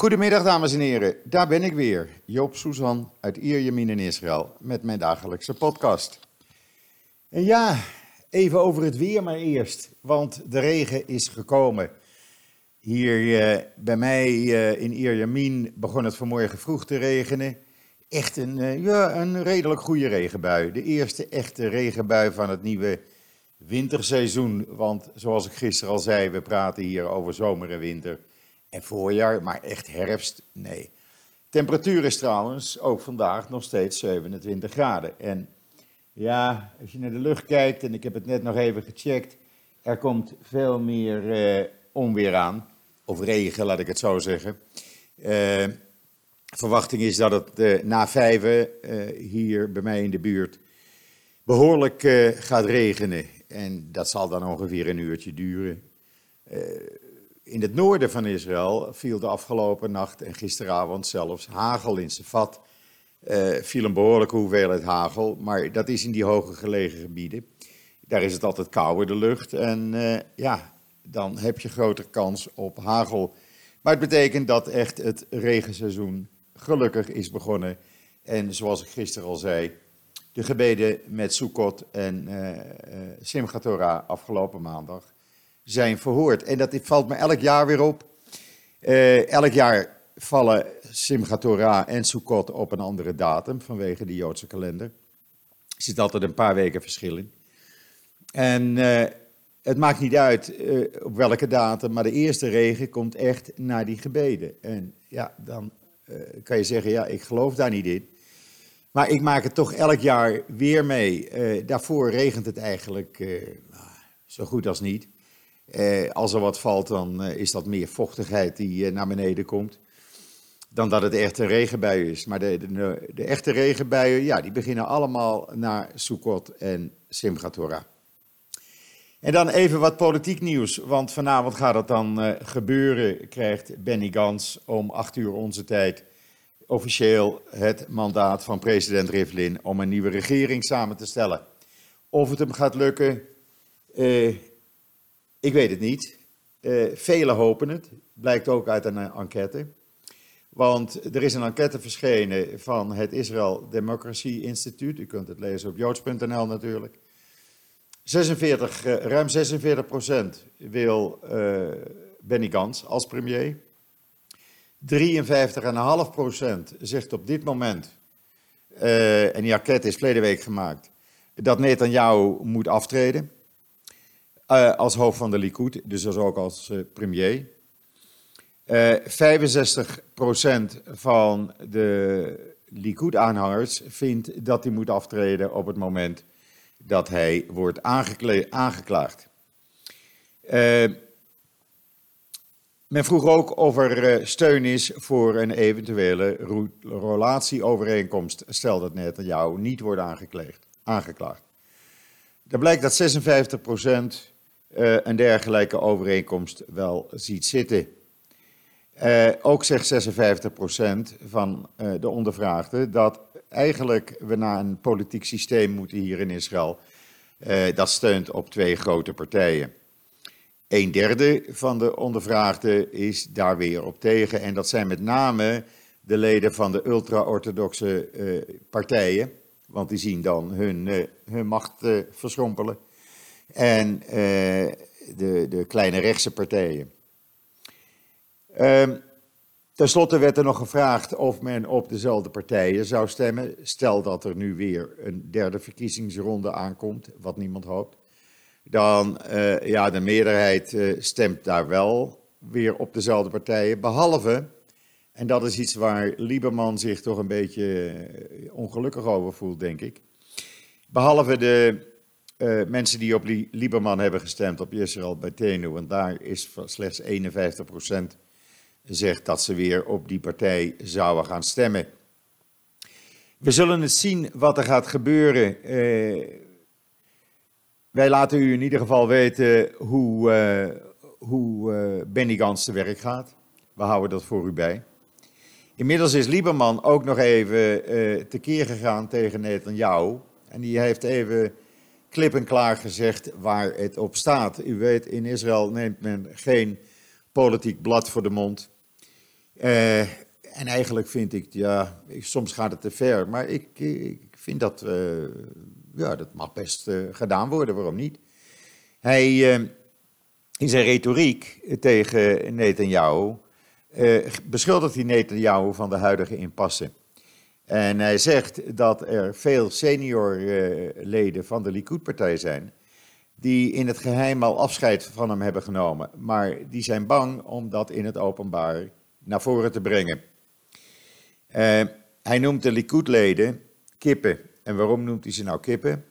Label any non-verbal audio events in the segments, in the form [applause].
Goedemiddag dames en heren, daar ben ik weer, Joop Suzan uit Ierjemien in Israël met mijn dagelijkse podcast. En ja, even over het weer maar eerst, want de regen is gekomen. Hier eh, bij mij eh, in Ierjemien begon het vanmorgen vroeg te regenen. Echt een, eh, ja, een redelijk goede regenbui. De eerste echte regenbui van het nieuwe winterseizoen. Want zoals ik gisteren al zei, we praten hier over zomer en winter en voorjaar, maar echt herfst, nee. Temperatuur is trouwens ook vandaag nog steeds 27 graden. En ja, als je naar de lucht kijkt, en ik heb het net nog even gecheckt, er komt veel meer eh, onweer aan. Of regen, laat ik het zo zeggen. Eh, verwachting is dat het eh, na vijven eh, hier bij mij in de buurt behoorlijk eh, gaat regenen. En dat zal dan ongeveer een uurtje duren. Eh, in het noorden van Israël viel de afgelopen nacht en gisteravond zelfs hagel in Safat. Uh, viel een behoorlijke hoeveelheid hagel, maar dat is in die hoge gelegen gebieden. Daar is het altijd kouder, de lucht. En uh, ja, dan heb je grotere kans op hagel. Maar het betekent dat echt het regenseizoen gelukkig is begonnen. En zoals ik gisteren al zei, de gebeden met Sukkot en uh, Simchat Torah afgelopen maandag zijn verhoord. En dat valt me elk jaar weer op. Uh, elk jaar vallen Simchat Torah en Sukkot op een andere datum vanwege de Joodse kalender. Er zit altijd een paar weken verschil in. En uh, het maakt niet uit uh, op welke datum, maar de eerste regen komt echt na die gebeden. En ja, dan kan je zeggen, ja, ik geloof daar niet in. Maar ik maak het toch elk jaar weer mee. daarvoor regent het eigenlijk zo goed als niet. Eh, als er wat valt, dan eh, is dat meer vochtigheid die eh, naar beneden komt. Dan dat het echt een regenbui is. Maar de, de, de, echte regenbuien, ja, die beginnen allemaal naar Sukkot en Simchat Torah. En dan even wat politiek nieuws, want vanavond gaat het dan uh, gebeuren. Krijgt Benny Gans om acht uur onze tijd officieel het mandaat van president Rivlin om een nieuwe regering samen te stellen. Of het hem gaat lukken, uh, ik weet het niet. Uh, velen hopen het. Blijkt ook uit een enquête. Want er is een enquête verschenen van het Israel Democracy Instituut. U kunt het lezen op joods.nl natuurlijk. 46, uh, ruim 46 procent wil uh, Benny Gans als premier. 53,5 procent zegt op dit moment, en die enquête is verleden week gemaakt, dat Netanyahu moet aftreden. Uh, als hoofd van de Likud, dus ook als uh, premier. Uh, 65% van de Likud-aanhangers vindt dat hij moet aftreden op het moment dat hij wordt aangeklaagd. men vroeg ook of er steun is voor een eventuele relatieovereenkomst, stel dat net jou niet wordt aangeklaagd. Er blijkt dat 56% uh, een dergelijke overeenkomst wel ziet zitten. Uh, ook zegt 56% van uh, de ondervraagden dat eigenlijk we naar een politiek systeem moeten hier in Israël. dat steunt op twee grote partijen. Een derde van de ondervraagden is daar weer op tegen. En dat zijn met name de leden van de ultra-orthodoxe partijen. Want die zien dan hun, hun macht verschrompelen en uh, de, de kleine rechtse partijen. Um, Ten slotte werd er nog gevraagd of men op dezelfde partijen zou stemmen. Stel dat er nu weer een derde verkiezingsronde aankomt, wat niemand hoopt. Dan, uh, ja, de meerderheid uh, stemt daar wel weer op dezelfde partijen. Behalve, en dat is iets waar Lieberman zich toch een beetje ongelukkig over voelt, denk ik. Behalve de uh, mensen die op Lieberman hebben gestemd, op Israël Beitenu, want daar is slechts 51% zegt dat ze weer op die partij zouden gaan stemmen. We zullen het zien wat er gaat gebeuren. Uh, wij laten u in ieder geval weten hoe, uh, hoe Benny Gans te werk gaat. We houden dat voor u bij. Inmiddels is Lieberman ook nog even tekeer gegaan tegen Netanyahu. En die heeft even klip en klaar gezegd waar het op staat. U weet, in Israël neemt men geen politiek blad voor de mond. Eh, en eigenlijk vind ik, ja, soms gaat het te ver, maar ik, ik vind dat, uh, ja, dat mag best uh, gedaan worden, waarom niet? Hij, in zijn retoriek tegen Netanyahu, beschuldigt hij Netanyahu van de huidige impasse. En hij zegt dat er veel seniorleden van de Likud-partij zijn, die in het geheim al afscheid van hem hebben genomen, maar die zijn bang om dat in het openbaar naar voren te brengen. Uh, hij noemt de Likud-leden kippen. En waarom noemt hij ze nou kippen?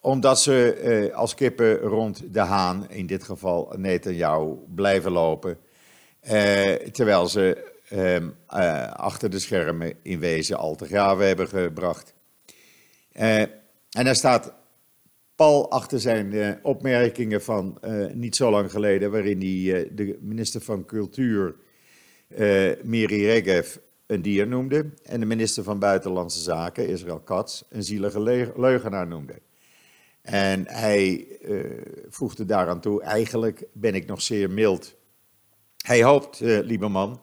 Omdat ze uh, als kippen rond de haan, in dit geval Netanyahu, blijven lopen. Uh, terwijl ze ehm, achter de schermen in wezen al te graven hebben gebracht. en hij staat pal achter zijn opmerkingen van niet zo lang geleden, waarin hij de minister van Cultuur, Miri Regev, een dier noemde en de minister van Buitenlandse Zaken, Israël Katz, een zielige leugenaar noemde. En hij voegde daaraan toe, eigenlijk ben ik nog zeer mild. Hij hoopt, uh, Lieberman,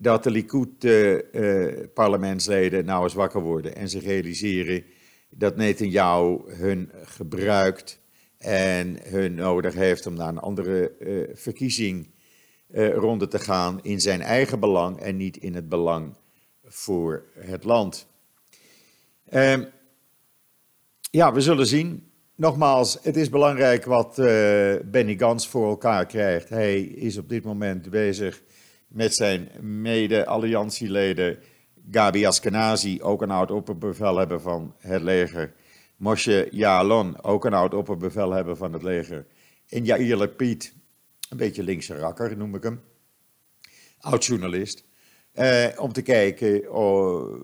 dat de Likud-parlementsleden uh, nou eens wakker worden en zich realiseren dat Netanyahu hun gebruikt en hun nodig heeft om naar een andere verkiezing uh, ronde te gaan in zijn eigen belang en niet in het belang voor het land. Uh, ja, we zullen zien. Nogmaals, het is belangrijk wat uh, Benny Gans voor elkaar krijgt. Hij is op dit moment bezig met zijn mede-alliantieleden Gabi Askenazi, ook een oud opperbevelhebber van het leger. Moshe Yaalon, ook een oud opperbevelhebber van het leger. En Yair Lapid, een beetje linkse rakker noem ik hem, oud-journalist, eh, om te kijken oh,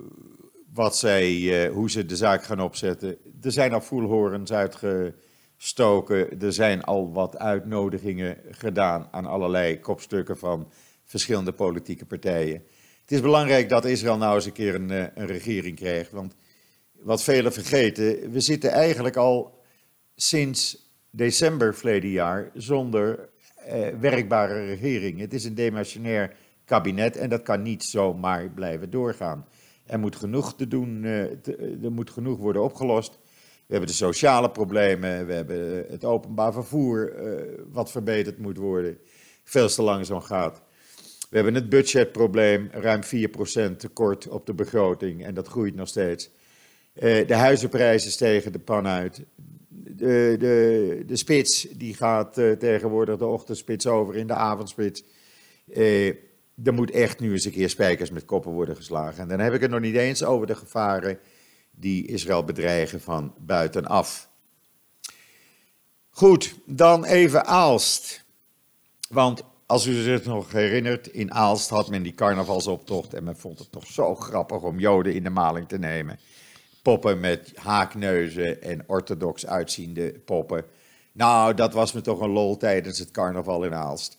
wat zij, eh, hoe ze de zaak gaan opzetten. Er zijn al voelhorens uitgestoken, er zijn al wat uitnodigingen gedaan aan allerlei kopstukken van verschillende politieke partijen. Het is belangrijk dat Israël nou eens een keer een, eh, een regering krijgt, want wat velen vergeten, we zitten eigenlijk al sinds december verleden jaar zonder eh, werkbare regering. Het is een demissionair kabinet en dat kan niet zomaar blijven doorgaan. Er moet genoeg te doen, eh, er moet genoeg worden opgelost. We hebben de sociale problemen, we hebben het openbaar vervoer wat verbeterd moet worden, veel te langzaam gaat. We hebben het budgetprobleem, ruim 4% tekort op de begroting en dat groeit nog steeds. Uh, de huizenprijzen stegen de pan uit de, de, de spits die gaat uh, tegenwoordig de ochtendspits over in de avondspits. Uh, er moet echt nu eens een keer spijkers met koppen worden geslagen. En dan heb ik het nog niet eens over de gevaren die Israël bedreigen van buitenaf. Goed, dan even Aalst. Want als u zich nog herinnert, in Aalst had men die carnavalsoptocht en men vond het toch zo grappig om Joden in de maling te nemen poppen met haakneuzen en orthodox uitziende poppen. Nou, dat was me toch een lol tijdens het carnaval in Aalst.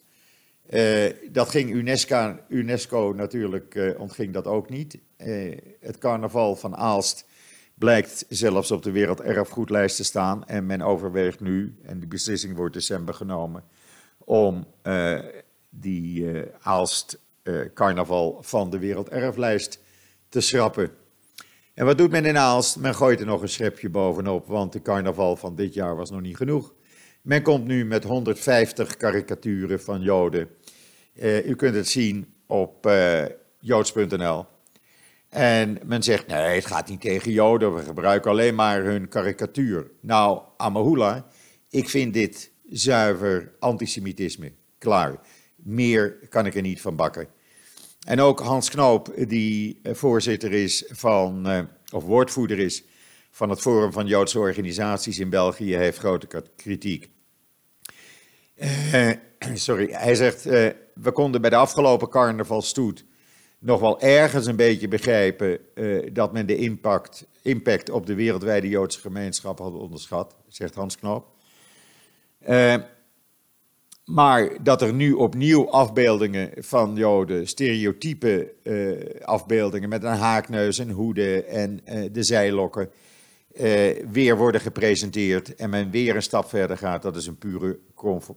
Uh, dat ging UNESCO, UNESCO natuurlijk, uh, ontging dat ook niet. Uh, het carnaval van Aalst blijkt zelfs op de werelderfgoedlijst te staan. En men overweegt nu, en die beslissing wordt december genomen, om die Aalst carnaval van de werelderflijst te schrappen. En wat doet men in Aalst? Men gooit er nog een schepje bovenop, want de carnaval van dit jaar was nog niet genoeg. Men komt nu met 150 karikaturen van Joden. Uh, u kunt het zien op uh, joods.nl. En men zegt, nee, het gaat niet tegen Joden, we gebruiken alleen maar hun karikatuur. Nou, Amahula, ik vind dit zuiver antisemitisme. Klaar. Meer kan ik er niet van bakken. En ook Hans Knoop, die eh, voorzitter is van, eh, of woordvoerder is van het Forum van Joodse Organisaties in België, heeft grote kritiek. Uh, [clears throat] sorry, hij zegt, we konden bij de afgelopen carnavalstoet nog wel ergens een beetje begrijpen dat men de impact, impact op de wereldwijde Joodse gemeenschap had onderschat, zegt Hans Knoop. Maar dat er nu opnieuw afbeeldingen van Joden, stereotype uh, afbeeldingen met een haakneus en hoede en uh, de zijlokken, weer worden gepresenteerd en men weer een stap verder gaat, dat is een pure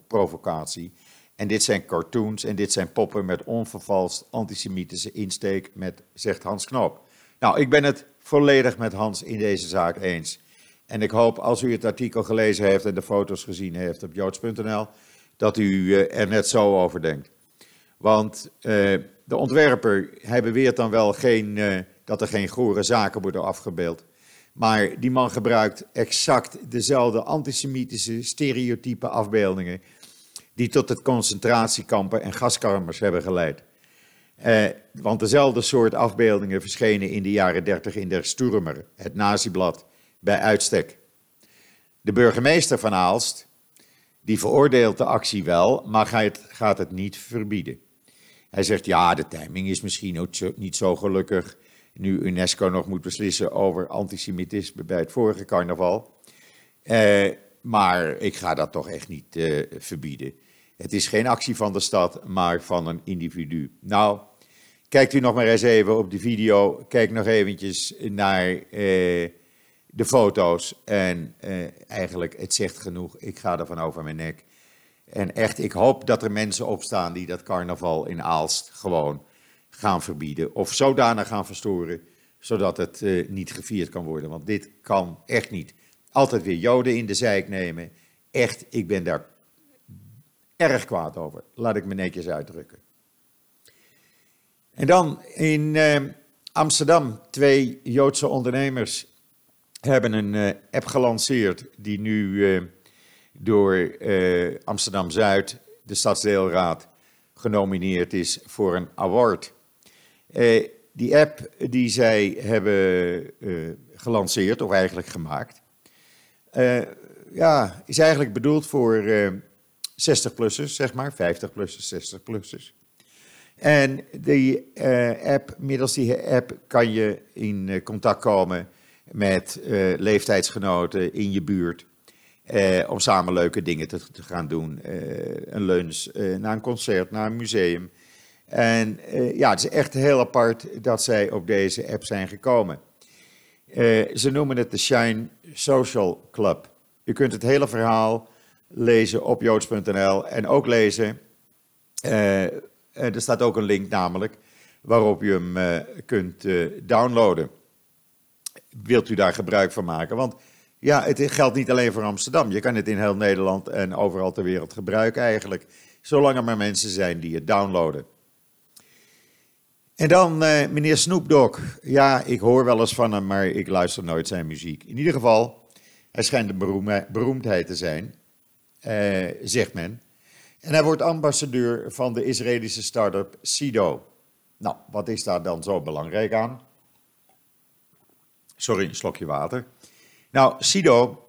provocatie. En dit zijn cartoons en dit zijn poppen met onvervalst antisemitische insteek, met, zegt Hans Knoop. Nou, ik ben het volledig met Hans in deze zaak eens. En ik hoop, als u het artikel gelezen heeft en de foto's gezien heeft op joods.nl, dat u eh, er net zo over denkt. Want uh, de ontwerper, hij beweert dan wel geen, uh, dat er geen gore zaken worden afgebeeld. Maar die man gebruikt exact dezelfde antisemitische stereotype afbeeldingen die tot het concentratiekampen en gaskamers hebben geleid. Eh, want dezelfde soort afbeeldingen verschenen in de jaren 30 in Der Sturmer, het naziblad, bij uitstek. De burgemeester van Aalst, die veroordeelt de actie wel, maar gaat, het niet verbieden. Hij zegt, ja, de timing is misschien ook niet zo gelukkig, nu UNESCO nog moet beslissen over antisemitisme bij het vorige carnaval. Eh, maar ik ga dat toch echt niet uh, verbieden. Het is geen actie van de stad, maar van een individu. Nou, kijkt u nog maar eens even op de video. Kijk nog eventjes naar eh, de foto's. En eh, eigenlijk, het zegt genoeg. Ik ga ervan over mijn nek. En echt, ik hoop dat er mensen opstaan die dat carnaval in Aalst gewoon gaan verbieden. Of zodanig gaan verstoren, zodat het uh, niet gevierd kan worden. Want dit kan echt niet. Altijd weer Joden in de zijk nemen. Echt, ik ben daar erg kwaad over. Laat ik me netjes uitdrukken. En dan in uh, Amsterdam, twee Joodse ondernemers hebben een uh, app gelanceerd die nu uh, door Amsterdam Zuid, de stadsdeelraad, genomineerd is voor een award. die app die zij hebben gelanceerd, of eigenlijk gemaakt, ja, is eigenlijk bedoeld voor 60-plussers, zeg maar, 50-plussers, 60-plussers. En die app, middels die app kan je in contact komen met uh, leeftijdsgenoten in je buurt. om samen leuke dingen te, gaan doen. een lunch, naar een concert, naar een museum. En ja, het is echt heel apart dat zij op deze app zijn gekomen. ze noemen het de Shine Social Club. Je kunt het hele verhaal lezen op joods.nl en ook lezen. Er staat ook een link namelijk waarop je hem kunt downloaden. Wilt u daar gebruik van maken? Want ja, het geldt niet alleen voor Amsterdam. Je kan het in heel Nederland en overal ter wereld gebruiken eigenlijk. Zolang er maar mensen zijn die het downloaden. En dan meneer Snoop Dogg. Ja, ik hoor wel eens van hem, maar ik luister nooit zijn muziek. In ieder geval, hij schijnt een beroemdheid te zijn eh, zegt men. En hij wordt ambassadeur van de Israëlische start-up Sido. Nou, wat is daar dan zo belangrijk aan? Sorry, een slokje water. Nou, Sido,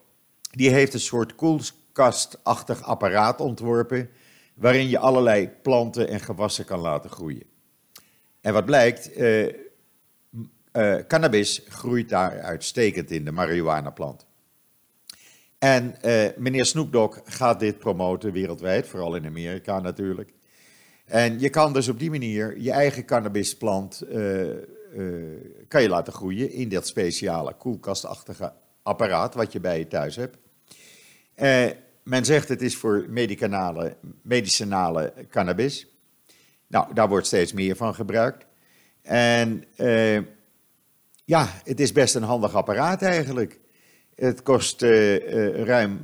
die heeft een soort koelkastachtig apparaat ontworpen, waarin je allerlei planten en gewassen kan laten groeien. En wat blijkt, eh, eh, cannabis groeit daar uitstekend in, de marihuana-plant. En uh, meneer Snoop gaat dit promoten wereldwijd, vooral in Amerika natuurlijk. En je kan dus op die manier je eigen cannabisplant kan je laten groeien in dat speciale koelkastachtige apparaat wat je bij je thuis hebt. men zegt het is voor medicinale, medicinale cannabis. Nou, daar wordt steeds meer van gebruikt. En ja, het is best een handig apparaat eigenlijk. Het kost uh, ruim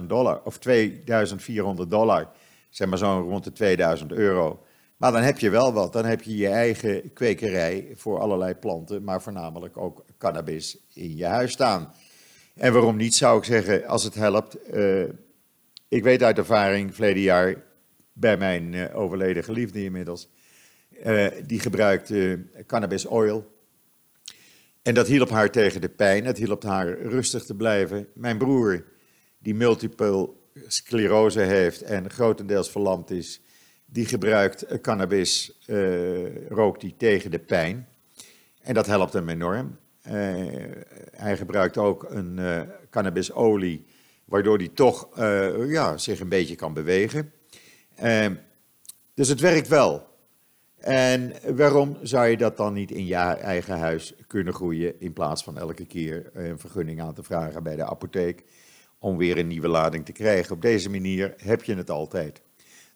2.500 dollar, of 2.400 dollar, zeg maar zo rond de 2000 euro. Maar dan heb je wel wat, dan heb je je eigen kwekerij voor allerlei planten, maar voornamelijk ook cannabis in je huis staan. En waarom niet, zou ik zeggen, als het helpt. Uh, ik weet uit ervaring, verleden jaar, bij mijn overleden geliefde inmiddels, die gebruikt cannabis oil en dat hielp haar tegen de pijn, het hielp haar rustig te blijven. Mijn broer, die multiple sclerose heeft en grotendeels verlamd is, die gebruikt cannabis, uh, rookt die tegen de pijn. En dat helpt hem enorm. Uh, hij gebruikt ook een cannabisolie, waardoor hij toch ja, zich een beetje kan bewegen. dus het werkt wel. En waarom zou je dat dan niet in je eigen huis kunnen groeien in plaats van elke keer een vergunning aan te vragen bij de apotheek om weer een nieuwe lading te krijgen? Op deze manier heb je het altijd.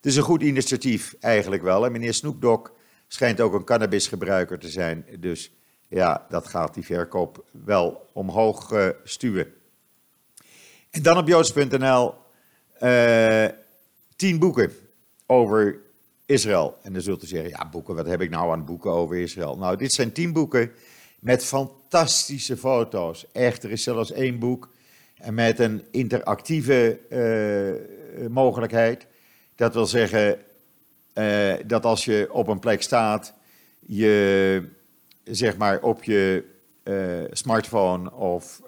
Het is een goed initiatief eigenlijk wel. En meneer Snoop Dogg schijnt ook een cannabisgebruiker te zijn. Dus ja, dat gaat die verkoop wel omhoog uh, stuwen. En dan op joods.nl uh, tien boeken over Israël. En dan zult u zeggen, ja boeken, wat heb ik nou aan boeken over Israël? Nou, dit zijn tien boeken met fantastische foto's. Echt, er is zelfs één boek en met een interactieve mogelijkheid. Dat wil zeggen uh, dat als je op een plek staat, je zeg maar op je uh, smartphone of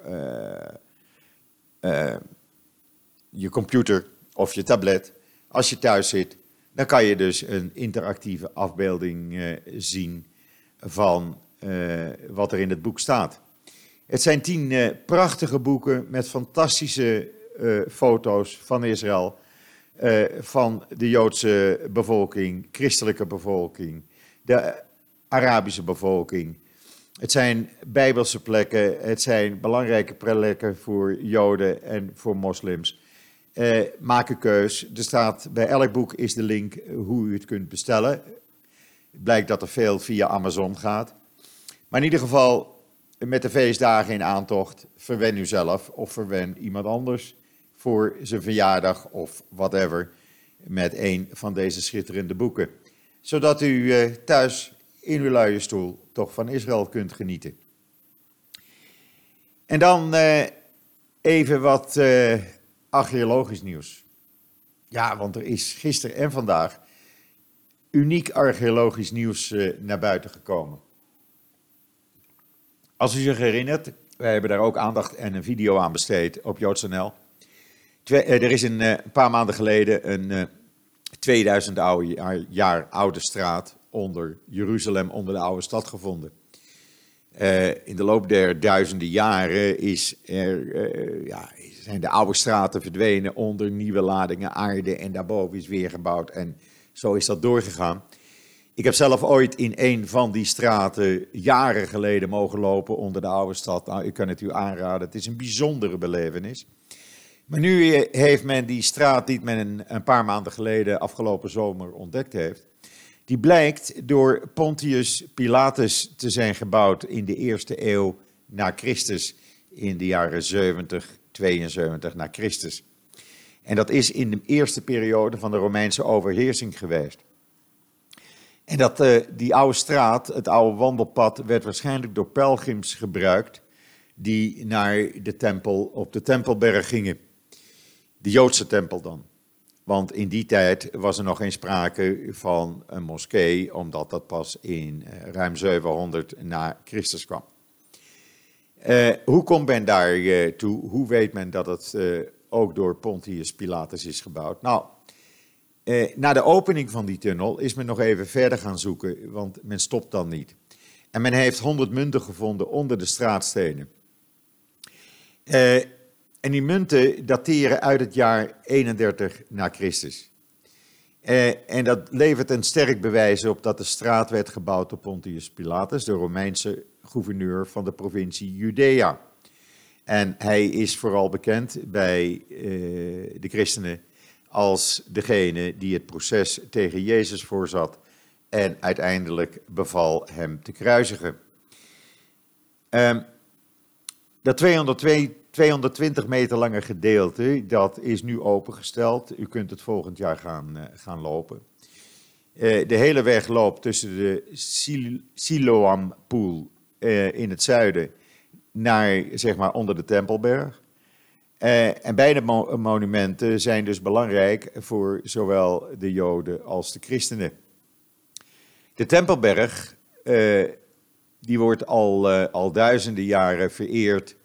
je computer of je tablet, als je thuis zit, dan kan je dus een interactieve afbeelding zien van wat er in het boek staat. Het zijn tien prachtige boeken met fantastische foto's van Israël, uh, van de Joodse bevolking, christelijke bevolking, de Arabische bevolking. Het zijn bijbelse plekken, het zijn belangrijke plekken voor Joden en voor moslims. maak een keus. Er staat, bij elk boek is de link hoe u het kunt bestellen. Blijkt dat er veel via Amazon gaat. Maar in ieder geval, met de feestdagen in aantocht, verwen u zelf of verwen iemand anders voor zijn verjaardag of whatever met een van deze schitterende boeken. Zodat u eh, thuis in uw luie stoel toch van Israël kunt genieten. En dan eh, even wat uh, archeologisch nieuws. Ja, want er is gisteren en vandaag uniek archeologisch nieuws naar buiten gekomen. Als u zich herinnert, wij hebben daar ook aandacht en een video aan besteed op JoodsNL. Eh, er is een, eh, een, paar maanden geleden een 2000 eh, oude, jaar oude straat onder Jeruzalem, onder de oude stad gevonden. in de loop der duizenden jaren is er, ja, zijn de oude straten verdwenen onder nieuwe ladingen aarde en daarboven is weer gebouwd en zo is dat doorgegaan. Ik heb zelf ooit in een van die straten jaren geleden mogen lopen onder de oude stad. Nou, ik kan het u aanraden, het is een bijzondere belevenis. Maar nu heeft men die straat die men een, paar maanden geleden, afgelopen zomer, ontdekt heeft. Die blijkt door Pontius Pilatus te zijn gebouwd in de eerste eeuw na Christus, in de jaren 70, 72 na Christus. En dat is in de eerste periode van de Romeinse overheersing geweest. En dat, uh, die oude straat, het oude wandelpad, werd waarschijnlijk door pelgrims gebruikt die naar de tempel op de Tempelberg gingen. De Joodse tempel dan. Want in die tijd was er nog geen sprake van een moskee, omdat dat pas in uh, ruim 700 na Christus kwam. Uh, hoe komt men daar toe? Hoe weet men dat het ook door Pontius Pilatus is gebouwd? Nou, eh, na de opening van die tunnel is men nog even verder gaan zoeken, want men stopt dan niet. En men heeft 100 munten gevonden onder de straatstenen. Eh, en die munten dateren uit het jaar 31 na Christus. Eh, en dat levert een sterk bewijs op dat de straat werd gebouwd door Pontius Pilatus, de Romeinse gouverneur van de provincie Judea. En hij is vooral bekend bij eh, de christenen als degene die het proces tegen Jezus voorzat en uiteindelijk beval hem te kruisigen. Um, dat 202, 220 meter lange gedeelte, dat is nu opengesteld. U kunt het volgend jaar gaan, uh, gaan lopen. Uh, de hele weg loopt tussen de Sil Siloampoel uh, in het zuiden naar, zeg maar, onder de Tempelberg. En beide mo monumenten zijn dus belangrijk voor zowel de Joden als de christenen. De Tempelberg, die wordt al, al duizenden jaren vereerd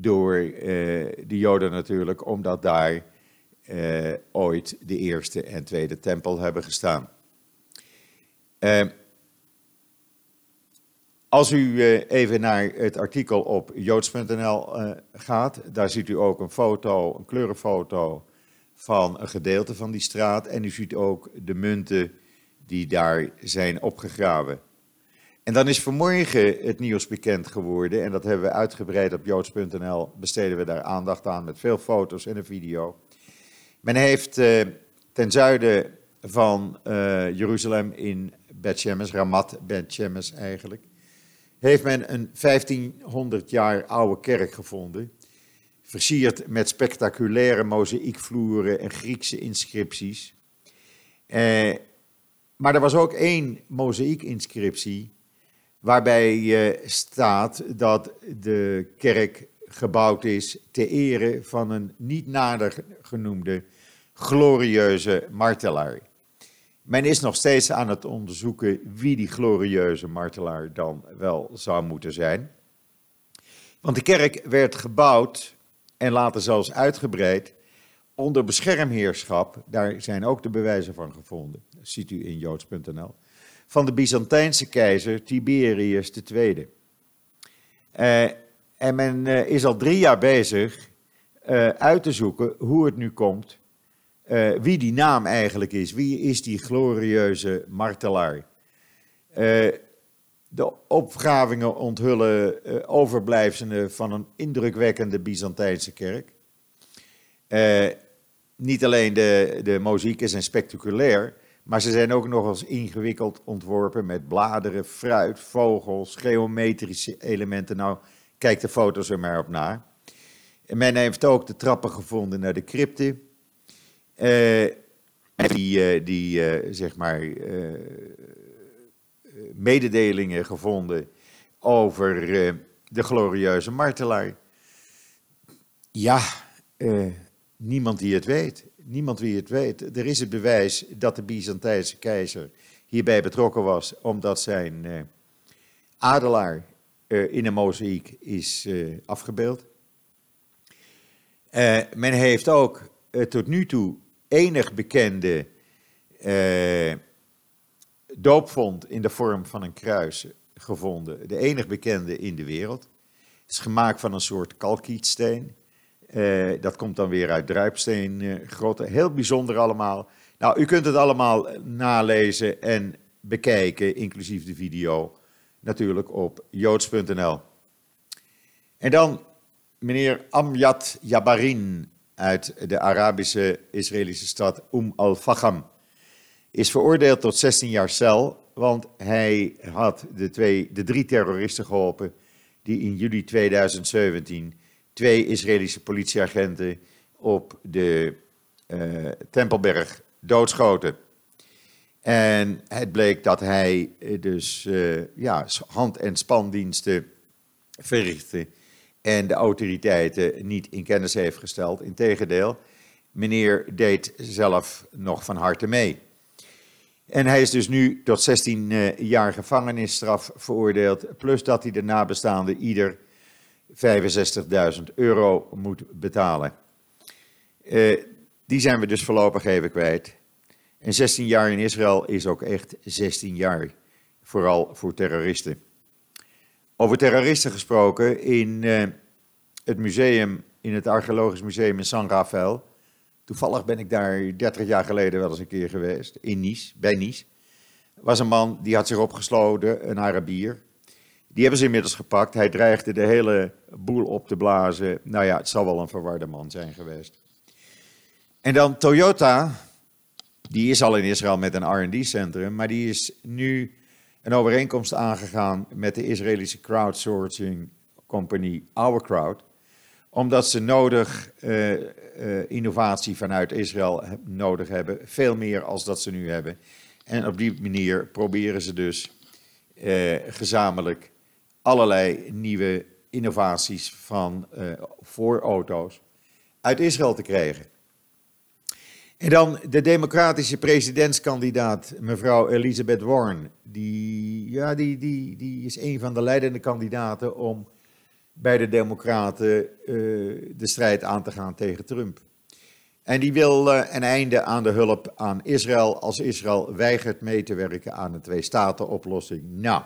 door de Joden natuurlijk, omdat daar ooit de eerste en tweede tempel hebben gestaan. Als u eh, even naar het artikel op joods.nl eh, gaat, daar ziet u ook een foto, een kleurenfoto van een gedeelte van die straat. En u ziet ook de munten die daar zijn opgegraven. En dan is vanmorgen het nieuws bekend geworden, en dat hebben we uitgebreid op joods.nl, besteden we daar aandacht aan met veel foto's en een video. Men heeft eh, ten zuiden van uh, Jeruzalem in Bet Ramat Bet eigenlijk, heeft men een 1500 jaar oude kerk gevonden. Versierd met spectaculaire mozaïekvloeren en Griekse inscripties. Eh, maar er was ook één mozaïekinscriptie waarbij uh, staat dat de kerk gebouwd is ter ere van een niet nader genoemde glorieuze martelaar. Men is nog steeds aan het onderzoeken wie die glorieuze martelaar dan wel zou moeten zijn. Want de kerk werd gebouwd en later zelfs uitgebreid onder beschermheerschap. Daar zijn ook de bewijzen van gevonden. Dat ziet u in joods.nl. Van de Byzantijnse keizer Tiberius II. Uh, en men uh, is al drie jaar bezig uh, uit te zoeken hoe het nu komt wie die naam eigenlijk is. Wie is die glorieuze martelaar? De opgravingen onthullen overblijfselen van een indrukwekkende Byzantijnse kerk. niet alleen de, de mozaïeken zijn spectaculair, maar ze zijn ook nog eens ingewikkeld ontworpen met bladeren, fruit, vogels, geometrische elementen. Nou, kijk de foto's er maar op na. En men heeft ook de trappen gevonden naar de crypte. Uh, die, uh, die uh, zeg maar, mededelingen gevonden over de glorieuze martelaar. Ja, niemand die het weet. Niemand wie het weet. Er is het bewijs dat de Byzantijnse keizer hierbij betrokken was, omdat zijn adelaar in een mozaïek is afgebeeld. men heeft ook tot nu toe enig bekende doopvond in de vorm van een kruis gevonden. De enig bekende in de wereld. Het is gemaakt van een soort kalkietsteen. Uh, dat komt dan weer uit druipsteengrotten. Heel bijzonder allemaal. Nou, u kunt het allemaal nalezen en bekijken, inclusief de video, natuurlijk op joods.nl. En dan meneer Amjad Jabarin uit de Arabische Israëlische stad Umm al-Faham. Is veroordeeld tot 16 jaar cel, want hij had de, twee, de drie terroristen geholpen die in juli 2017 twee Israëlische politieagenten op de uh, Tempelberg doodschoten. En het bleek dat hij eh, dus uh, ja, hand- en spandiensten verrichtte en de autoriteiten niet in kennis heeft gesteld. Integendeel, meneer deed zelf nog van harte mee. En hij is dus nu tot 16 eh, jaar gevangenisstraf veroordeeld, plus dat hij de nabestaanden ieder 65.000 euro moet betalen. Uh, die zijn we dus voorlopig even kwijt. En 16 jaar in Israël is ook echt 16 jaar, vooral voor terroristen. Over terroristen gesproken, in uh, het museum, in het Archeologisch Museum in San Rafael. Toevallig ben ik daar 30 jaar geleden wel eens een keer geweest, in Nice, bij Nice. Was een man die had zich opgesloten, een Arabier. Die hebben ze inmiddels gepakt. Hij dreigde de hele boel op te blazen. Nou ja, het zal wel een verwarde man zijn geweest. En dan Toyota, die is al in Israël met een RD-centrum, maar die is nu een overeenkomst aangegaan met de Israëlische crowdsourcing company Our Crowd, omdat ze nodig uh, uh, innovatie vanuit Israël nodig hebben, veel meer als dat ze nu hebben. En op die manier proberen ze dus uh, gezamenlijk allerlei nieuwe innovaties van, voor auto's uit Israël te krijgen. En dan de democratische presidentskandidaat, mevrouw Elizabeth Warren. Die, ja, die, die, die is een van de leidende kandidaten om bij de Democraten uh, de strijd aan te gaan tegen Trump. En die wil uh, een einde aan de hulp aan Israël als Israël weigert mee te werken aan een twee-staten-oplossing. Nou,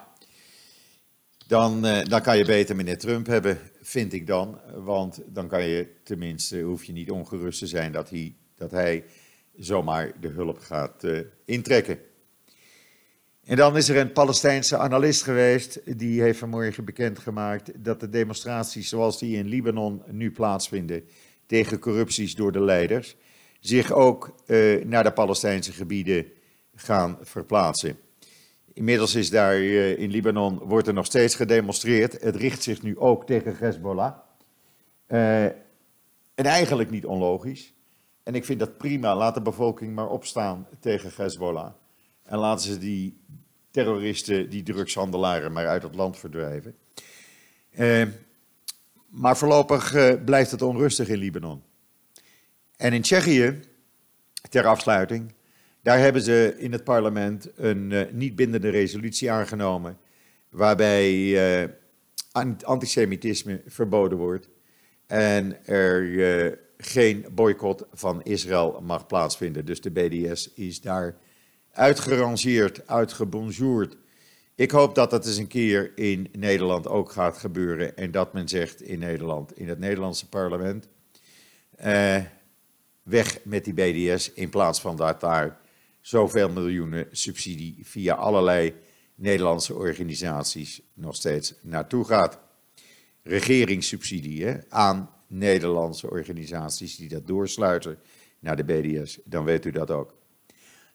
dan, uh, dan kan je beter meneer Trump hebben, vind ik dan. Want dan kan je tenminste, hoef je niet ongerust te zijn dat hij, dat hij zomaar de hulp gaat uh, intrekken. En dan is er een Palestijnse analist geweest, die heeft vanmorgen bekendgemaakt dat de demonstraties zoals die in Libanon nu plaatsvinden tegen corrupties door de leiders, zich ook uh, naar de Palestijnse gebieden gaan verplaatsen. Inmiddels is daar uh, in Libanon wordt er nog steeds gedemonstreerd. Het richt zich nu ook tegen Hezbollah. Uh, en eigenlijk niet onlogisch. En ik vind dat prima. Laat de bevolking maar opstaan tegen Hezbollah. En laten ze die terroristen, die drugshandelaren, maar uit het land verdrijven. Uh, maar voorlopig blijft het onrustig in Libanon. En in Tsjechië, ter afsluiting, daar hebben ze in het parlement een uh, niet bindende resolutie aangenomen. Waarbij uh, antisemitisme verboden wordt. En er geen boycott van Israël mag plaatsvinden. Dus de BDS is daar uitgerangeerd, uitgebonjourd. Ik hoop dat dat eens een keer in Nederland ook gaat gebeuren. En dat men zegt in Nederland, in het Nederlandse parlement. Weg met die BDS. In plaats van dat daar zoveel miljoenen subsidie via allerlei Nederlandse organisaties nog steeds naartoe gaat. Regeringssubsidie aan Nederlandse organisaties die dat doorsluiten naar de BDS. Dan weet u dat ook.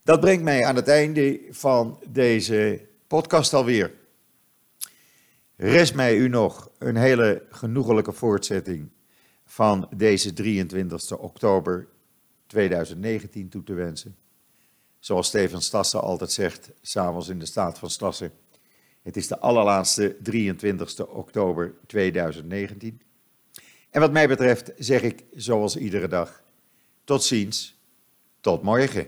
Dat brengt mij aan het einde van deze podcast alweer. Rest mij u nog een hele genoegelijke voortzetting van deze 23 oktober 2019 toe te wensen. Zoals Steven Stassen altijd zegt, s'avonds in de staat van Stassen. Het is de allerlaatste 23 oktober 2019. En wat mij betreft zeg ik zoals iedere dag, tot ziens, tot morgen.